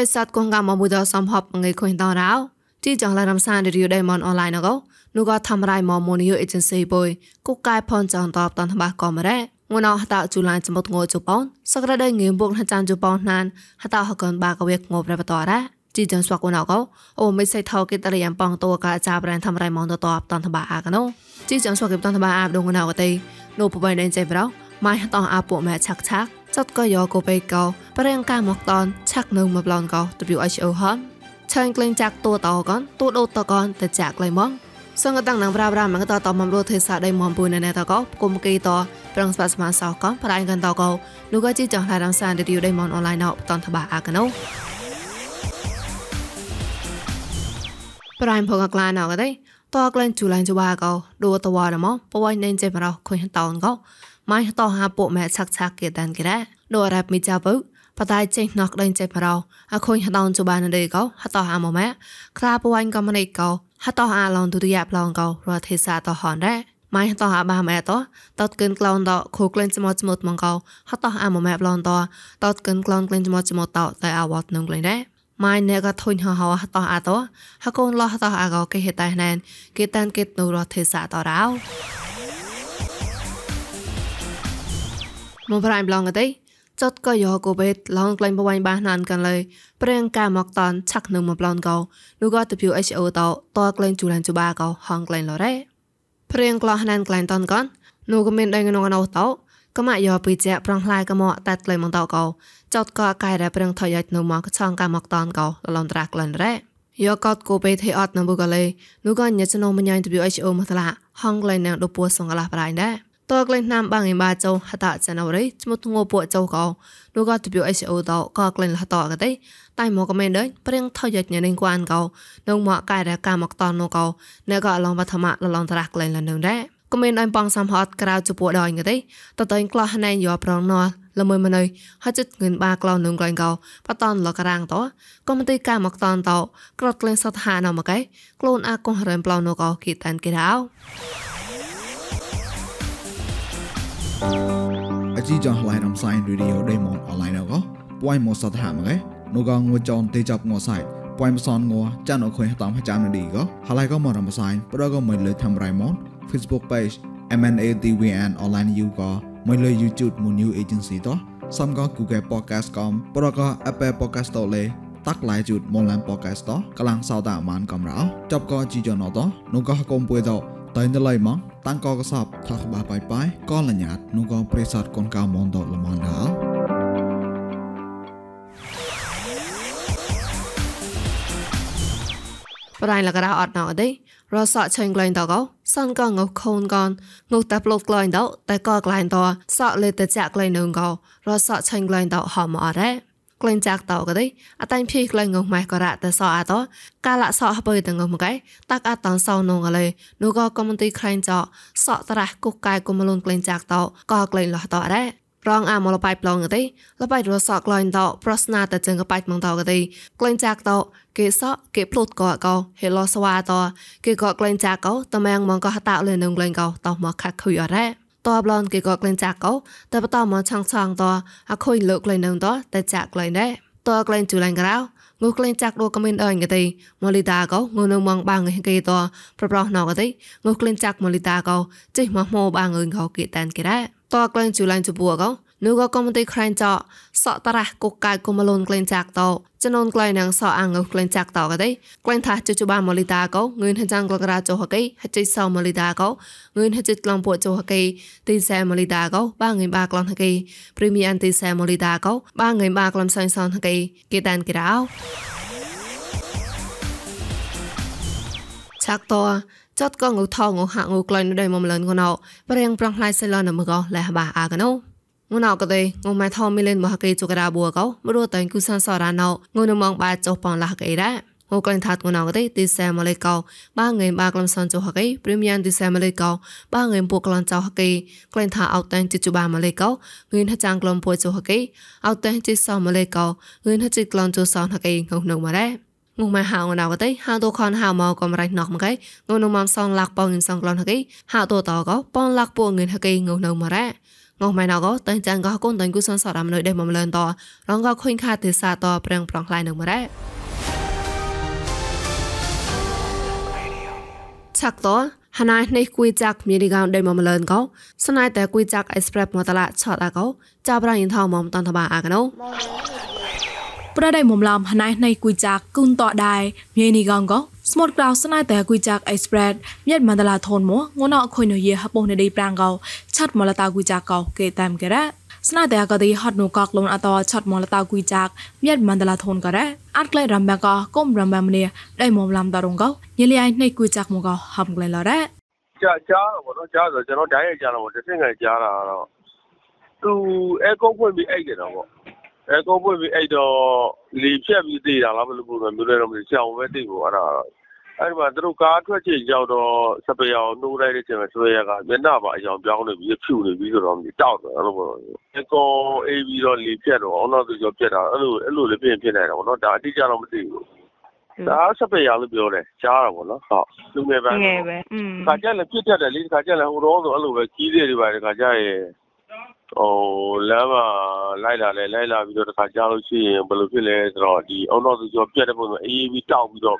រិស័តកងកមមួយដល់សំហបងៃខុញតរោជីចងឡារំសានរីយដេមនអនឡាញកោនោះក៏ทำរៃមមូនីយអេเจนស៊ីបុយគុកកែផនចងតបតនបាក៏មរ៉េងួនអហតជូឡានចមុតងោជប៉ុនសក្រដេងៀមបុកហចានជប៉ុនណានហតហកនបាកវេកងោប្របតរ៉ាជីចងស្វកណកោអូមិនសៃថោគេតរយ៉ាងបងតួកាចាប្រានทำរៃមនតតបតនបាអាកណូជីចងស្វកតនបាអាបដងណៅកតេនោះបបៃណេចេប្រោម៉ៃហតអាពុម៉ែឆាក់ឆាក់ ចាត់ក៏យកកូបេកោប្រេងកាមកតនឆាក់នៅមកប្លនកោ WHO ហនឆាញ់ក្លែងចាក់តួតកនតួដូតកនទៅចាក់ក្លែងមកសង្កតាំងនឹងប្រាប្រាមកតតមរទេសាដៃមំពុយណែតកោគុំគីតប្រងស្បាស្មាសោកនប្រៃកនតកោនោះក៏ជីចងឡារំសានរីយដៃមនអនឡាញណោតនតបាអាកណូប្រៃភកក្លាណោកដៃតក្លែងជូឡាញ់ជបាកោដូតវ៉ារមបវៃណេនចេប្រោខុញតោនកោ ម៉ៃតោហាពុម៉ែឆាក់ឆាក់គេតានគេរ៉ាដូរ៉ាប់មីចាបុបតៃចេញណកដេញចេប្រោអខុញហតោនជបានដេកោហតោហាមម៉ែខ្លាបវៃកំណៃកោហតោអាឡងទុតិយប្លងកោរទេសាតោហនរ៉ាម៉ៃតោអាបាម៉ែតោតតកិនក្លងតខូក្លែងចមត់ចមត់មកោហតោអាម៉ែប្លងតតតកិនក្លងក្លែងចមត់ចមត់តតែអាវ៉ាត់នឹងក្លែងរ៉ាម៉ៃណែក៏ធុញហហហតោអាតោហកូនលោះតោអាកោគេហេតៃណែនគេតានគេនូរទេសាតោរោ មកប្រៃប្លងកទេចត់ក៏យកកូបេតឡងក្លែងបវៃបាណានកាន់លើព្រៀងកាមកតនឆាក់នឹងមកប្លងកោនោះក៏ទៅ WHO តតក្លែងជូលានជបាកោហងក្លែងលរ៉េព្រៀងក្លោះណានក្លែងតនកននោះក៏មានដៃងងណោតោក៏មកយកពីជាប្រងផ្លាយក៏មកតាត់ក្លែងមកតកោចត់ក៏កាយរ៉ែព្រៀងថយយ៉ាច់នៅមកឆងកាមកតនកោលំត្រាក្លែងរ៉េយកកតគូបេទេអត់នៅបុកលេនោះក៏ញ៉ាចណូមញ៉ៃ WHO មកថ្លាហងក្លែងនៅដពួសងកលាប្រៃដែរ តក្លែងណាំបាងឯបាចោហតចណវរីឈ្មោះងោពួកចោកោនោះក៏ WHO តក៏ក្លែងលហតកទេតែមកក៏មិនដែរព្រៀងថយយ៉ាញ៉ានឹងគួនកោនងមកកាយរកាមកតននោះកោណែក៏ឡងបឋមលឡងតរះក្លែងលនឹងដែរក៏មានអញបងសំហតក្រៅជពួកដល់ងទេតតៃក្លោះណែយកប្រងណោល្មើម្នៃហចិត្តងឿនបាក្លោនឹងក្លែងកោបតនលករាងតក៏មិនទីកាមកតនតក្រត់ក្លែងសតហាណមកឯខ្លួនអាកោះរែមប្លនោះកោគីតានគេដៅ អជីចងឡៃរំសាយរីឌីអូដេម៉ុនអនឡាញកពួយមកសតហាមកឯនោះក៏ងួចនទេចាប់ងួសាយពួយមសនងួចានអខុយតាមចាំនឌីក៏ហឡៃក៏មករំសាយប្រក៏មិនលើធ្វើរៃម៉ុន Facebook page MNATWN online you ក៏មិនលើ YouTube មួយ new agency តោះសំក៏ Google podcast កំប្រក៏ Apple podcast តលេតាក់ឡៃជូតមុនឡាន podcast តកលាំងសោតាមានកំរោចប់ក៏ជីចណតនោះក៏កុំពួយត តែនៅឡៃមកតាំងកកសបថាក្បាបាយបាយក៏លញ្ញាតនោះក៏ប្រេសតកូនកៅមនដលមនដាប្រៃលករអត់ណោទេរសក់ឆេងក្លែងតកោសនក៏ងុខូនកនងុតែប្លុតក្លែងតតែក៏ក្លែងតសក់លេតចាក់ក្លែងនឹងកោរសក់ឆេងក្លែងតហមអរ៉េ ក្លែងចាក់តក៏ទេអតាញ់ភីក្លែងងម៉ែក៏រ៉តែសអតកាលសអបើតងមកឯតាក់អតនសនងលេនោះក៏កំទីក្លែងចសក់ត្រះគុកកាយគុំលូនក្លែងចាក់តក៏ក្លែងលះតរ៉រងអាមលបៃប្លងទេលបៃរសក់ក្លែងតប្រស្នាតចឹងកបៃមកតក៏ទេក្លែងចាក់តគេសក់គេផ្លូតក៏ក៏ហេឡស្វាតគេក៏ក្លែងចាក់ក៏តមាំងមកក៏ហតលើនឹងក្លែងក៏តមកខាក់ខុយអរ៉ តបឡនគេក៏ក្លែងចាក់ក៏តែបតមកឆាំងឆាំងតអខុយលើក្លែងនឹងតតែចាក់ក្លែងដែរតក្លែងជូឡាញ់ក្រៅងូក្លែងចាក់រកមិនអើញកទេម៉ូលីតាក៏ងូនៅមងបាងគេតប្រប្រោះណកទេងូក្លែងចាក់ម៉ូលីតាក៏ចេះមកម៉ូបាងអើញក៏គេតានគេដែរតក្លែងជូឡាញ់ជពួក៏ นูก็กมติใครจะสอตระกุกกายกุมลนเกลนจากโตจะนนไกลนังสออ่างเกลนจากโตก็ได้เกลนท่าจุจุบามอลิตาก็เงินหันจังกลกราโจฮกฮัจิสอมอลิตาก็เงินฮัจิกลองปวดโจฮกตีแซมอลิตาก็บ้างเงินบากลองฮกพรีมีอันตีแซมอลิตาก็บ้างเงินบากลำซอนซอนฮกกีตันกีราวชักตัวចត់ក៏ងូថងងហាក់ងូក្លែងនៅដៃមុំលឿនកណោប្រៀងប្រងផ្លាយសិលនមកកលះបាអាកណោ ងណៅកទេងម៉ែថោមីលេនបហកេជូកាបួកោមរួតៃគូសានសរ៉ាណៅងនមងបាចុប៉ងលះកេរ៉ាងកលថាត់ងណៅកទេទីសែម៉ាឡេកោបាងេបាក្លំសនចុហកេព្រីមៀមទីសែម៉ាឡេកោបាងេពូក្លនចៅហកេក្លែងថាអោតានជីជូបាម៉ាឡេកោងឿនហចាំងក្លំពូចុហកេអោតានជីសោម៉ាឡេកោងឿនហជីក្លនចុសនហកេងងនៅម៉ារ៉េងុំម៉ែហៅណៅកទេហៅតូខនហៅមកកំរៃណោះមកឯងុំនំមសំឡាក់ប៉ងងិនសងក្លនហកេហៅតូតកោប៉ងឡាក់ពូងិនហកេងុំនៅម៉ារ៉េ ងងម៉ៃណកតែចាងក៏កូនតែគូសនសរមនៅដែលមមលនតរងក៏ខុញខាទេសាតប្រឹងប្រងខ្លាយនឹងមរ៉ាឆាក់តហណៃនេះគួយចាក់មីរីកោដែលមមលនកោស្នៃតែគួយចាក់អេសប្រេសមកតឡាឆតអាកោចាប់ប្រយិនថោមមតនតបាអាកណូ ប្រដៃមុំឡំហណៃនៃគួយចាក់គុនតដែរមីនីកងកោស្មតក្រៅស្នៃតែគួយចាក់អេសប្រេសမြက်មန္တလာထုံမငုံနောက်ခွင်နရဟပုံနေဒီပရန်ကောချတ်မလတာကွီကြကောကေတမ်ကရស្នាតែកទីហត់នូកកលូនអតឆាត់មលតាគួយចាក់មៀតមណ្ឌលាធនករ៉ាអាត់ក្លែរំបាកគុំរំបាមនីដៃមុំឡាំតរងកញលីಐនៃគួយចាក់មកហំក្លែលរ៉ាကြာကြားတော့ဗောနော်ကြားဆိုကျွန်တော်ဓာတ်ရိုက်ကြားတော့ဗောတစ်ဆင့်ကန်ကြားတာကတော့သူအဲကုန်းဖွင့်ပြီးအိတ်တယ်တော့ဗော အဲကုန်းဖွင့်ပြီးအိတ်တော့လီဖြတ်ပြီးသေးတာလားဘယ်လိုပုံစံမျိုးလဲတော့မသိချောင်းပဲသိဖို့အဲ့ဒါအဲ့ဒီမှာသူတို့ကားထွက်ချိန်ကြောက်တော့စပယ်အောင်နှိုးလိုက်တဲ့ချိန်မှာဆွဲရကမျက်နှာပါအယောင်ပြောင်းနေပြီးဖြူနေပြီးဆိုတော့တောက်တယ်အဲ့လိုပေါ့အကောင်အေးပြီးတော့လီဖြတ်တော့အောင်တော့သူကြောပြက်တာအဲ့လိုအဲ့လိုလေးပြင်ဖြစ်နေတာပေါ့နော်ဒါအတိအကျတော့မသိဘူးဒါစပယ်ရလို့ပြောတယ်ကြားတာပေါ့နော်ဟုတ်လူငယ်ပဲငယ်ပဲอืมခါကြလည်းပြစ်တတ်တယ်လေခါကြလည်းဟိုတော့ဆိုအဲ့လိုပဲကြီးတွေတွေပါခါကြရဲ့ ဟိုလမ်းမှာလိုက်လာလဲလိုက်လာပြီးတော့တခါကြားလို့ရှိရင်ဘယ်လိုဖြစ်လဲဆိုတော့ဒီအောင်တော့သူကြောပြက်တဲ့ပုံစံအေးပြီးတောက်ပြီးတော့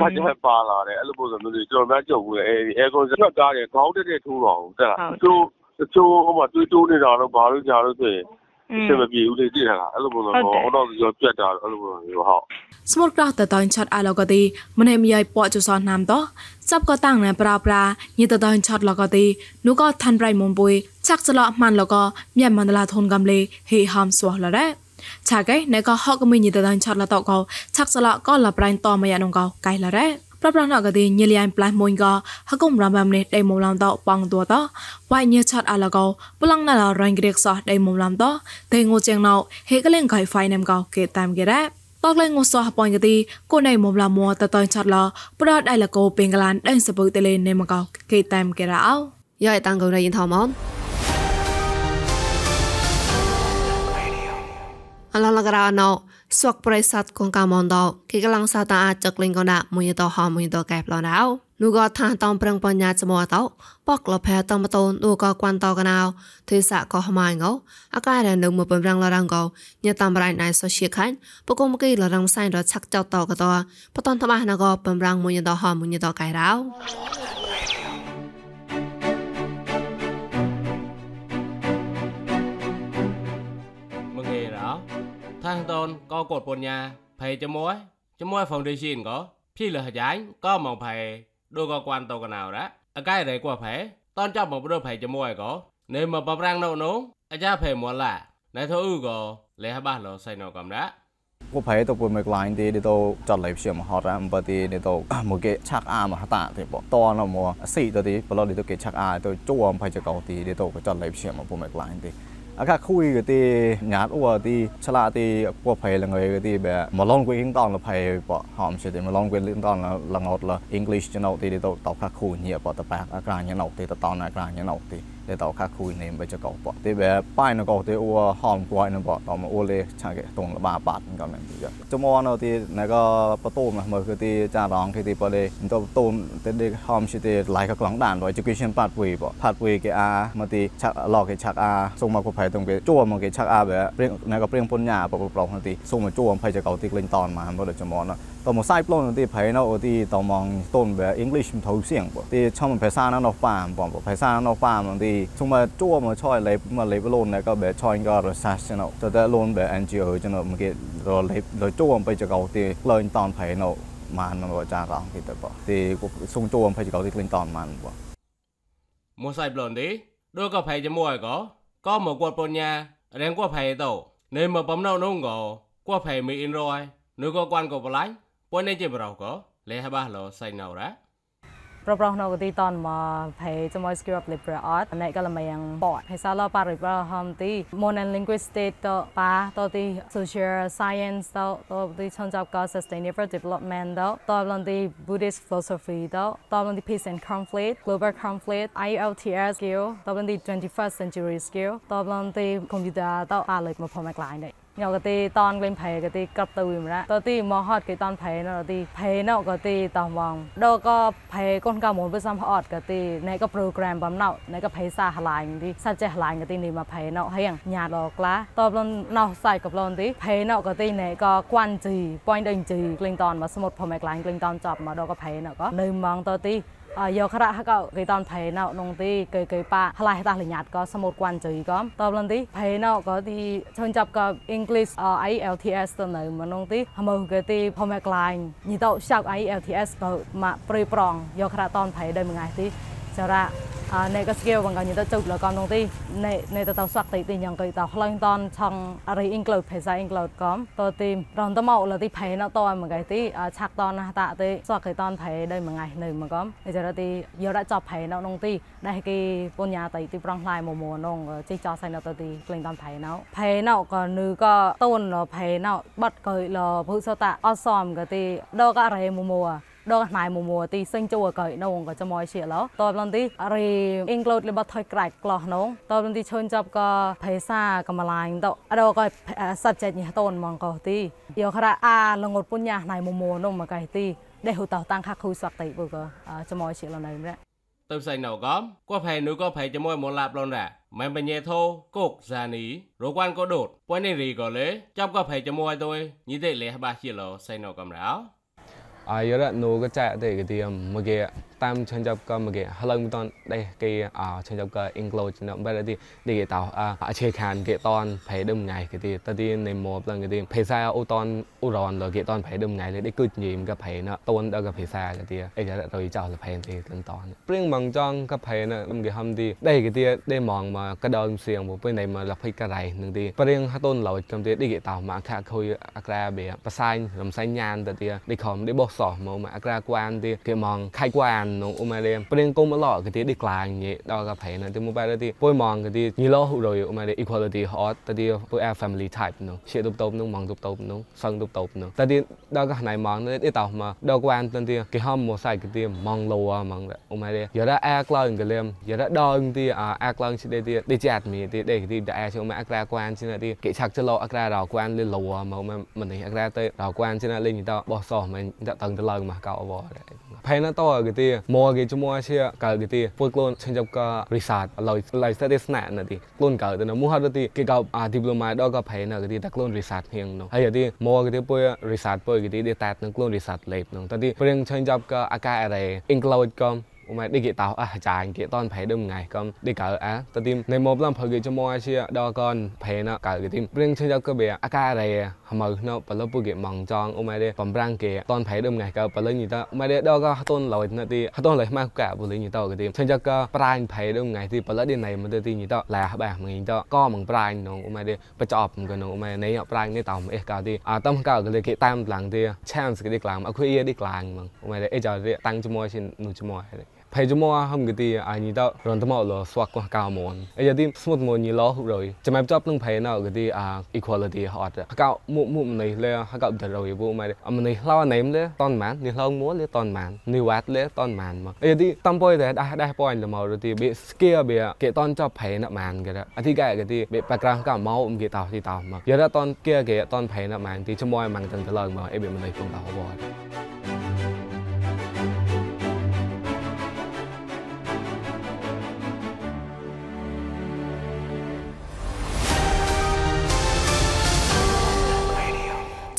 ခါကြပါလာတယ်အဲ့လိုပုံစံမျိုးတွေကျွန်တော်များကြုံဘူးလေအဲအဲကွန်ဆက်ကားတယ်ခေါင်းတက်တက်ထိုးတော့တက်လာသူတချို့ဟိုမှာတွေးတိုးနေတာတော့ဘာလို့ကြာလို့ဆိုရင် အဆင်မပြေဘူးလေသိတာအဲ့လိုပုံစံပေါ့အောင်တော့သူကြောပြက်တာအဲ့လိုပုံစံမျိုးဟုတ်สมดกราตะตอนช็อตอาลกติมเนมีไอปอจุซอนนามตอซับก็ตั้งนะปราปรานี่ตะตอนช็อตลกตินูก็ทันไรมมปุยชักจะละมันแล้วก็เมียมันดลาทนกำเลเฮฮามสวละแรชาไกในก็ฮอกก็มีนี่ตะตอนช็อตละตอก็ชักจะละก็ละปรายตอมายานงก็ไกละแรปรปรน ប្រាប់ណកទេញិលៃផ្លៃមុញកហកុំរំបំនេះដៃមុំឡំតបងតួតវ៉ៃញិឆាត់អឡកោប្លង់ណឡរងក្រៀកសោះដៃមុំឡំតដៃងូជាងណោហេកលេងកៃហ្វៃណាំកោកេតាមគេរ៉ាតកលែងងូសោះបងកទីគូនឯមុំឡាមួតតើឆាត់ឡប្រដដៃលកោពេងក្លានដៃសពើតលេនេមកោគេតាមកេរ៉ោយ៉ៃតាំងកោរយិនថោម៉ោនអឡឡករ៉ោណោ ស្វកប្រិស័តកងកាមនដោគេកលាំងសាតាអាចកលេងកណាមួយតហមួយតកែប្លណៅនូក៏ថាតំប្រឹងបញ្ញាចមតោបកលផែតំបតូននូក៏គួនតកណៅទេសៈក៏ហម៉ៃងអាការរនៅមកបំរងលរងកោញតំប្រៃណៃសូសៀខាញ់បកុំគីលរងសៃរឆាក់ចោតកតបតនតបណកបំរងមួយតហមួយតកែរៅ ថាងតនក៏កดពញ្ញាភ័យជាមួយជាមួយ foundation ក៏ភីលះយ៉ាញ់ក៏មកភ័យដូចក៏គួនតកណៅរ៉ាអកែរែកว่าភ័យតនចាប់មកព្រោះភ័យជាមួយក៏នៅមកបប្រាំងនៅនោះអាចាភ័យមួឡាណែធូអ៊ូក៏លេះបាសលសៃណកំរ៉ា อาคาคุยก็ตีงาดอวตีชลาตีพวกเพลงเงยก็ตีแบบมาลองกูอิงตอนละไผ่ปะหอมเฉยมาลองกูอิงตอนละละงอดละอังกฤษจะเอาตีเดียวตอกคาคุยเนี่ยปะตะแปกอากาศเนี่ยเอาตีตะตอนอากาศเนี่ยเอาตี để tàu khá khui nên bây giờ cậu bỏ thì bé bài nó cậu thì ua hòn quay nó bỏ tàu mà ua lê chẳng cái tuần là ba bát nó còn này bây giờ cho mua nó thì này có bắt tôm mà mới cái thì cha đón cái thì bỏ đi tàu tôm thì đi hòm chỉ thì lại các lóng đàn rồi chỉ quy xem bát quỳ bỏ bát quỳ cái a mà thì chặt lò cái chặt a xong mà có phải tông cái chua mà cái chặt a bé riêng này có riêng bốn nhà bỏ bỏ bỏ thì xong mà chua mà phải cho cậu thì lên tòn mà mới được cho mua nó ตอมไซปลนที่ไผเนาะที่ตอมองต้นแบบอังกฤษมันทอเสียงบ่ที่ช่องมันภาษานั้นเนาะป่ามบ่ภาษานั้นเนาะป่ามที่ប៉ាមកទីសុំមកជួមកឆយលេមកលេបលូនណែក៏បែឆយក៏ research ណោតតែលូនបែ NGO ចណោមកគេរលេរជួមកចកោទីក្លែងតនផៃណោបានមកចារងទីទៅបទីសុំជួមកផៃចកោទីក្លែងតនបានបមកសាយប្លន់ទីដូចក៏ផៃជាមួយក៏ก็មកគាត់ពញ្ញារៀងគាត់ផៃទៅ នៅមកបំណៅនោះក៏គាត់ផៃមីអ៊ីនរយនៅក៏គាត់ក៏បលាញ់ពននេះជាបរោក៏លេះបាសលោសៃណៅរ៉ាប្រប្រណកទីតនមកភេចមួយ skill of liberal art ណែកលមយ៉ាងបតភេសាឡប៉ារិប្រហំទី modern linguistic តប៉ាតទី social science តតទីឆនចាប់ក sustainable development តតលនទី buddhist philosophy តតលនទី peace and conflict global conflict IELTS skill តលនទី 21st century skill តលនទី computer តប៉ាលេមកផមកឡាញដែរ ញ៉កទីតនក្លែងផេកទីក្របទៅវិមរៈតទីមកហត់គេតនផេណទីផេណកទីតមងដក៏ផេកូនកៅមុនវាសំហត់កទីណែក៏ program បំណៅណែក៏ផេសាហឡាញទីសាចេះឡាញកទីនេះមកផេណហៀងញ៉ាឡក្លាតបលណោសៃកប្លនទីផេណកទីណែក៏គួនជី point ដេញជីក្លែងតនមកស្មុតផមេក្លាញ់ក្លែងតនចាប់មកដក៏ផេណក៏នៅម៉ងតទី យកខរៈក៏គេតនផេណៅនងទីគេគេប៉ាផ្លាស់តាស់លញាតក៏សមុទ្រគួនជ័យក៏តបលនទីផេណៅក៏ទីឈុនចាប់ក៏ English IELTS ទៅនៅមនងទីហមើគេទីផមេក្លាញ់ញីតោឆាប់ IELTS ក៏មកព្រីប្រងយកខរៈតនផេដោយមួយថ្ងៃទី ចរៈណែក៏ skill បងក៏ញទៅជុកលកំនងទីណែណែទៅទៅសក់ទីទីយ៉ាងក៏ទៅផ្លែងតនឆងរី include ភាសា include កំតទីរនតមកលទីផេណតឲ្យមកទីឆាក់តនណាតាទីសក់គេតនផេដោយមួយថ្ងៃនៅមកកំចរទីយកដាក់ចប់ផេណនងទីដែលគេពញ្ញាតៃទីប្រងខ្លាយមកមួនងជីចោសៃណទៅទីក្លែងតនផេណផេណក៏នឺក៏តូនផេណបាត់ក៏លភុសតាអសមក៏ទីដកអរេមួមួ ដល់ណៃមួមួទីសិងជួកៃនងក៏ចមយជាឡោតបឡនទីរីអ៊ីងក្លូតលបថយក្រាច់ក្លោះនងតបឡនទីឈើនចាប់ក៏ភេសាកំឡាញ់តអដក៏សាត់ចិត្តញតូនមកក៏ទីយោខ្រាអាលងត់ពុញញ៉ាណៃមួមួនងមកកៃទីដែលហូតតាំងខាខូសក់តៃបើក៏ចមយជាឡណៃម្នាក់ទៅផ្សេងណៅកំក៏ផៃនោះក៏ផៃជាមួយមកឡាប់ឡនដែរមិនបញ្ញាធោកុកសានីរកវ៉ាន់ក៏ដូតពួយនេះរីក៏លេចាប់ក៏ផៃជាមួយទៅញីទេលះបាជាឡសៃណៅកំរោ ආයර නෝග චෑදයකතිය මගේ cha de ga diam mage tam chen jap ka mage halang ton de ke a chen jap ka include no ba de de ke tao a a che khan ke ton phe dum ngai ke ti ta ti ne mo plan ke ti phe sa u ton u ron lo ke ton phe dum ngai le de kut nyim ka phe na ton da ka phe sa ke ti e ja roi chao le phe ti lang ton pring mang jong ka phe na um ge ham ti de ke ti de mong ma ka dom siang bo pe nei ma la phai ka rai nang ti pring ha ton lo kam ti de ke tao ma kha khoi akra be pa sai ram sai nyan ta ti de khom de bo សោះមកមកអាក្រាគួនទីគេមកខៃគួននងអ៊ុម៉ារេព្រៀងគុំអឡគេទីឌីក្លាញញេដល់កាផេណាទីមកបែរទីពុយមកគេទីញីលោហ៊ុរយអ៊ុម៉ារេ equality hot តទីពុយ a family type នងជាទុបតុបនងមកទុបតុបនងសងទុបតុបនងតទីដល់កាណៃមកនេះតោមកដល់គួនតទីគេហមមកសៃគេទីមកលោមកអ៊ុម៉ារេយ៉ារ៉ាអាក្លាងគេលឹមយ៉ារ៉ាដល់ទីអាក្លាងជាទីឌីចាត់មីទីដេទីតែអាជុំអាក្រាគួនជាទីគេឆាក់ចលោអាក្រារគួនលីលោមកមិននេះអាក្រាទៅរគួនជាលេងត បោះសោះមិនតតឹងទៅឡើងមកកៅអវផែនតអគេទីមកគេជាមួយជាកៅគេទីពុយខ្លួនឆញចាប់ករីសាតឡយឡយស្ទេស្ណានទីខ្លួនកៅទៅមូហត់ទីគេកៅអាឌីប្លូម៉ាដ ល់ក៏ផែនគេទីតែខ្លួនរីសាតហៀងនោះហើយទីមកគេទីពុយរីសាតពុយគេទីដេតានឹងខ្លួនរីសាតលេបនោះតទីព្រៀងឆញចាប់កអាកាអរេអ៊ីងក្លូដកំ umai đi cái tàu à chàng cái ton phải đâm ngày con đi cỡ á ta tim này một lần phải cái cho mua chia đo con phải nó cỡ cái tim riêng chơi cái bè à cái này mờ nó phải lớp cái mỏng tròn umai đi phẩm răng cái ton phải đâm ngày cỡ phải lên như ta umai đi đo cái tôn lồi nó đi tôn lồi mang cả bù lấy như tao cái tim chơi cái prime phải đâm ngày thì phải lớp đi này mà đi như tao là bà mình tao có bằng prime nó umai đi phải chọp cái nó umai này prime này tao mà cái đi à tâm cỡ cái cái tam lằng đi chance cái đi làm à khuya đi làm mà umai đi giờ tăng cho mua xin nuôi cho mua phê cho mua hâm cái gì ai nhỉ đó rồi tao mau lo swak qua cao mòn ấy giờ đi smooth mòn nhỉ lo rồi cho mày chấp lưng phê nào cái gì à equality hot cao mụ mụ này le cao được rồi bu mày âm này lo này le ton màn ni lo múa le ton màn ni wat le ton màn mà ấy giờ đi tâm bôi để đã đã point là màu rồi thì bị scare bị cái ton cho phê nó màn cái đó à thì cái cái gì bị background cao máu um cái tao thì tao mà giờ đó ton kia cái ton phê nó màn thì cho mua màn từng từ lần mà ấy bị mình này cũng tao bỏ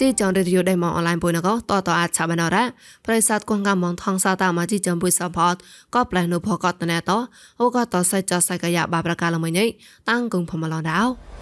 ជីចងរេឌីយ៉ូដេម៉ងអនឡាញបុយណកតតអាចឆាបណរ៉ាប្រិស័តគងកំងថងសាតាមកជីចំបុយសផតក៏ផ្លែនុផកតណែតអូក៏តសៃចសៃកយ៉ាបាប្រកាលមួយនេះតាំងគងផមឡនដៅ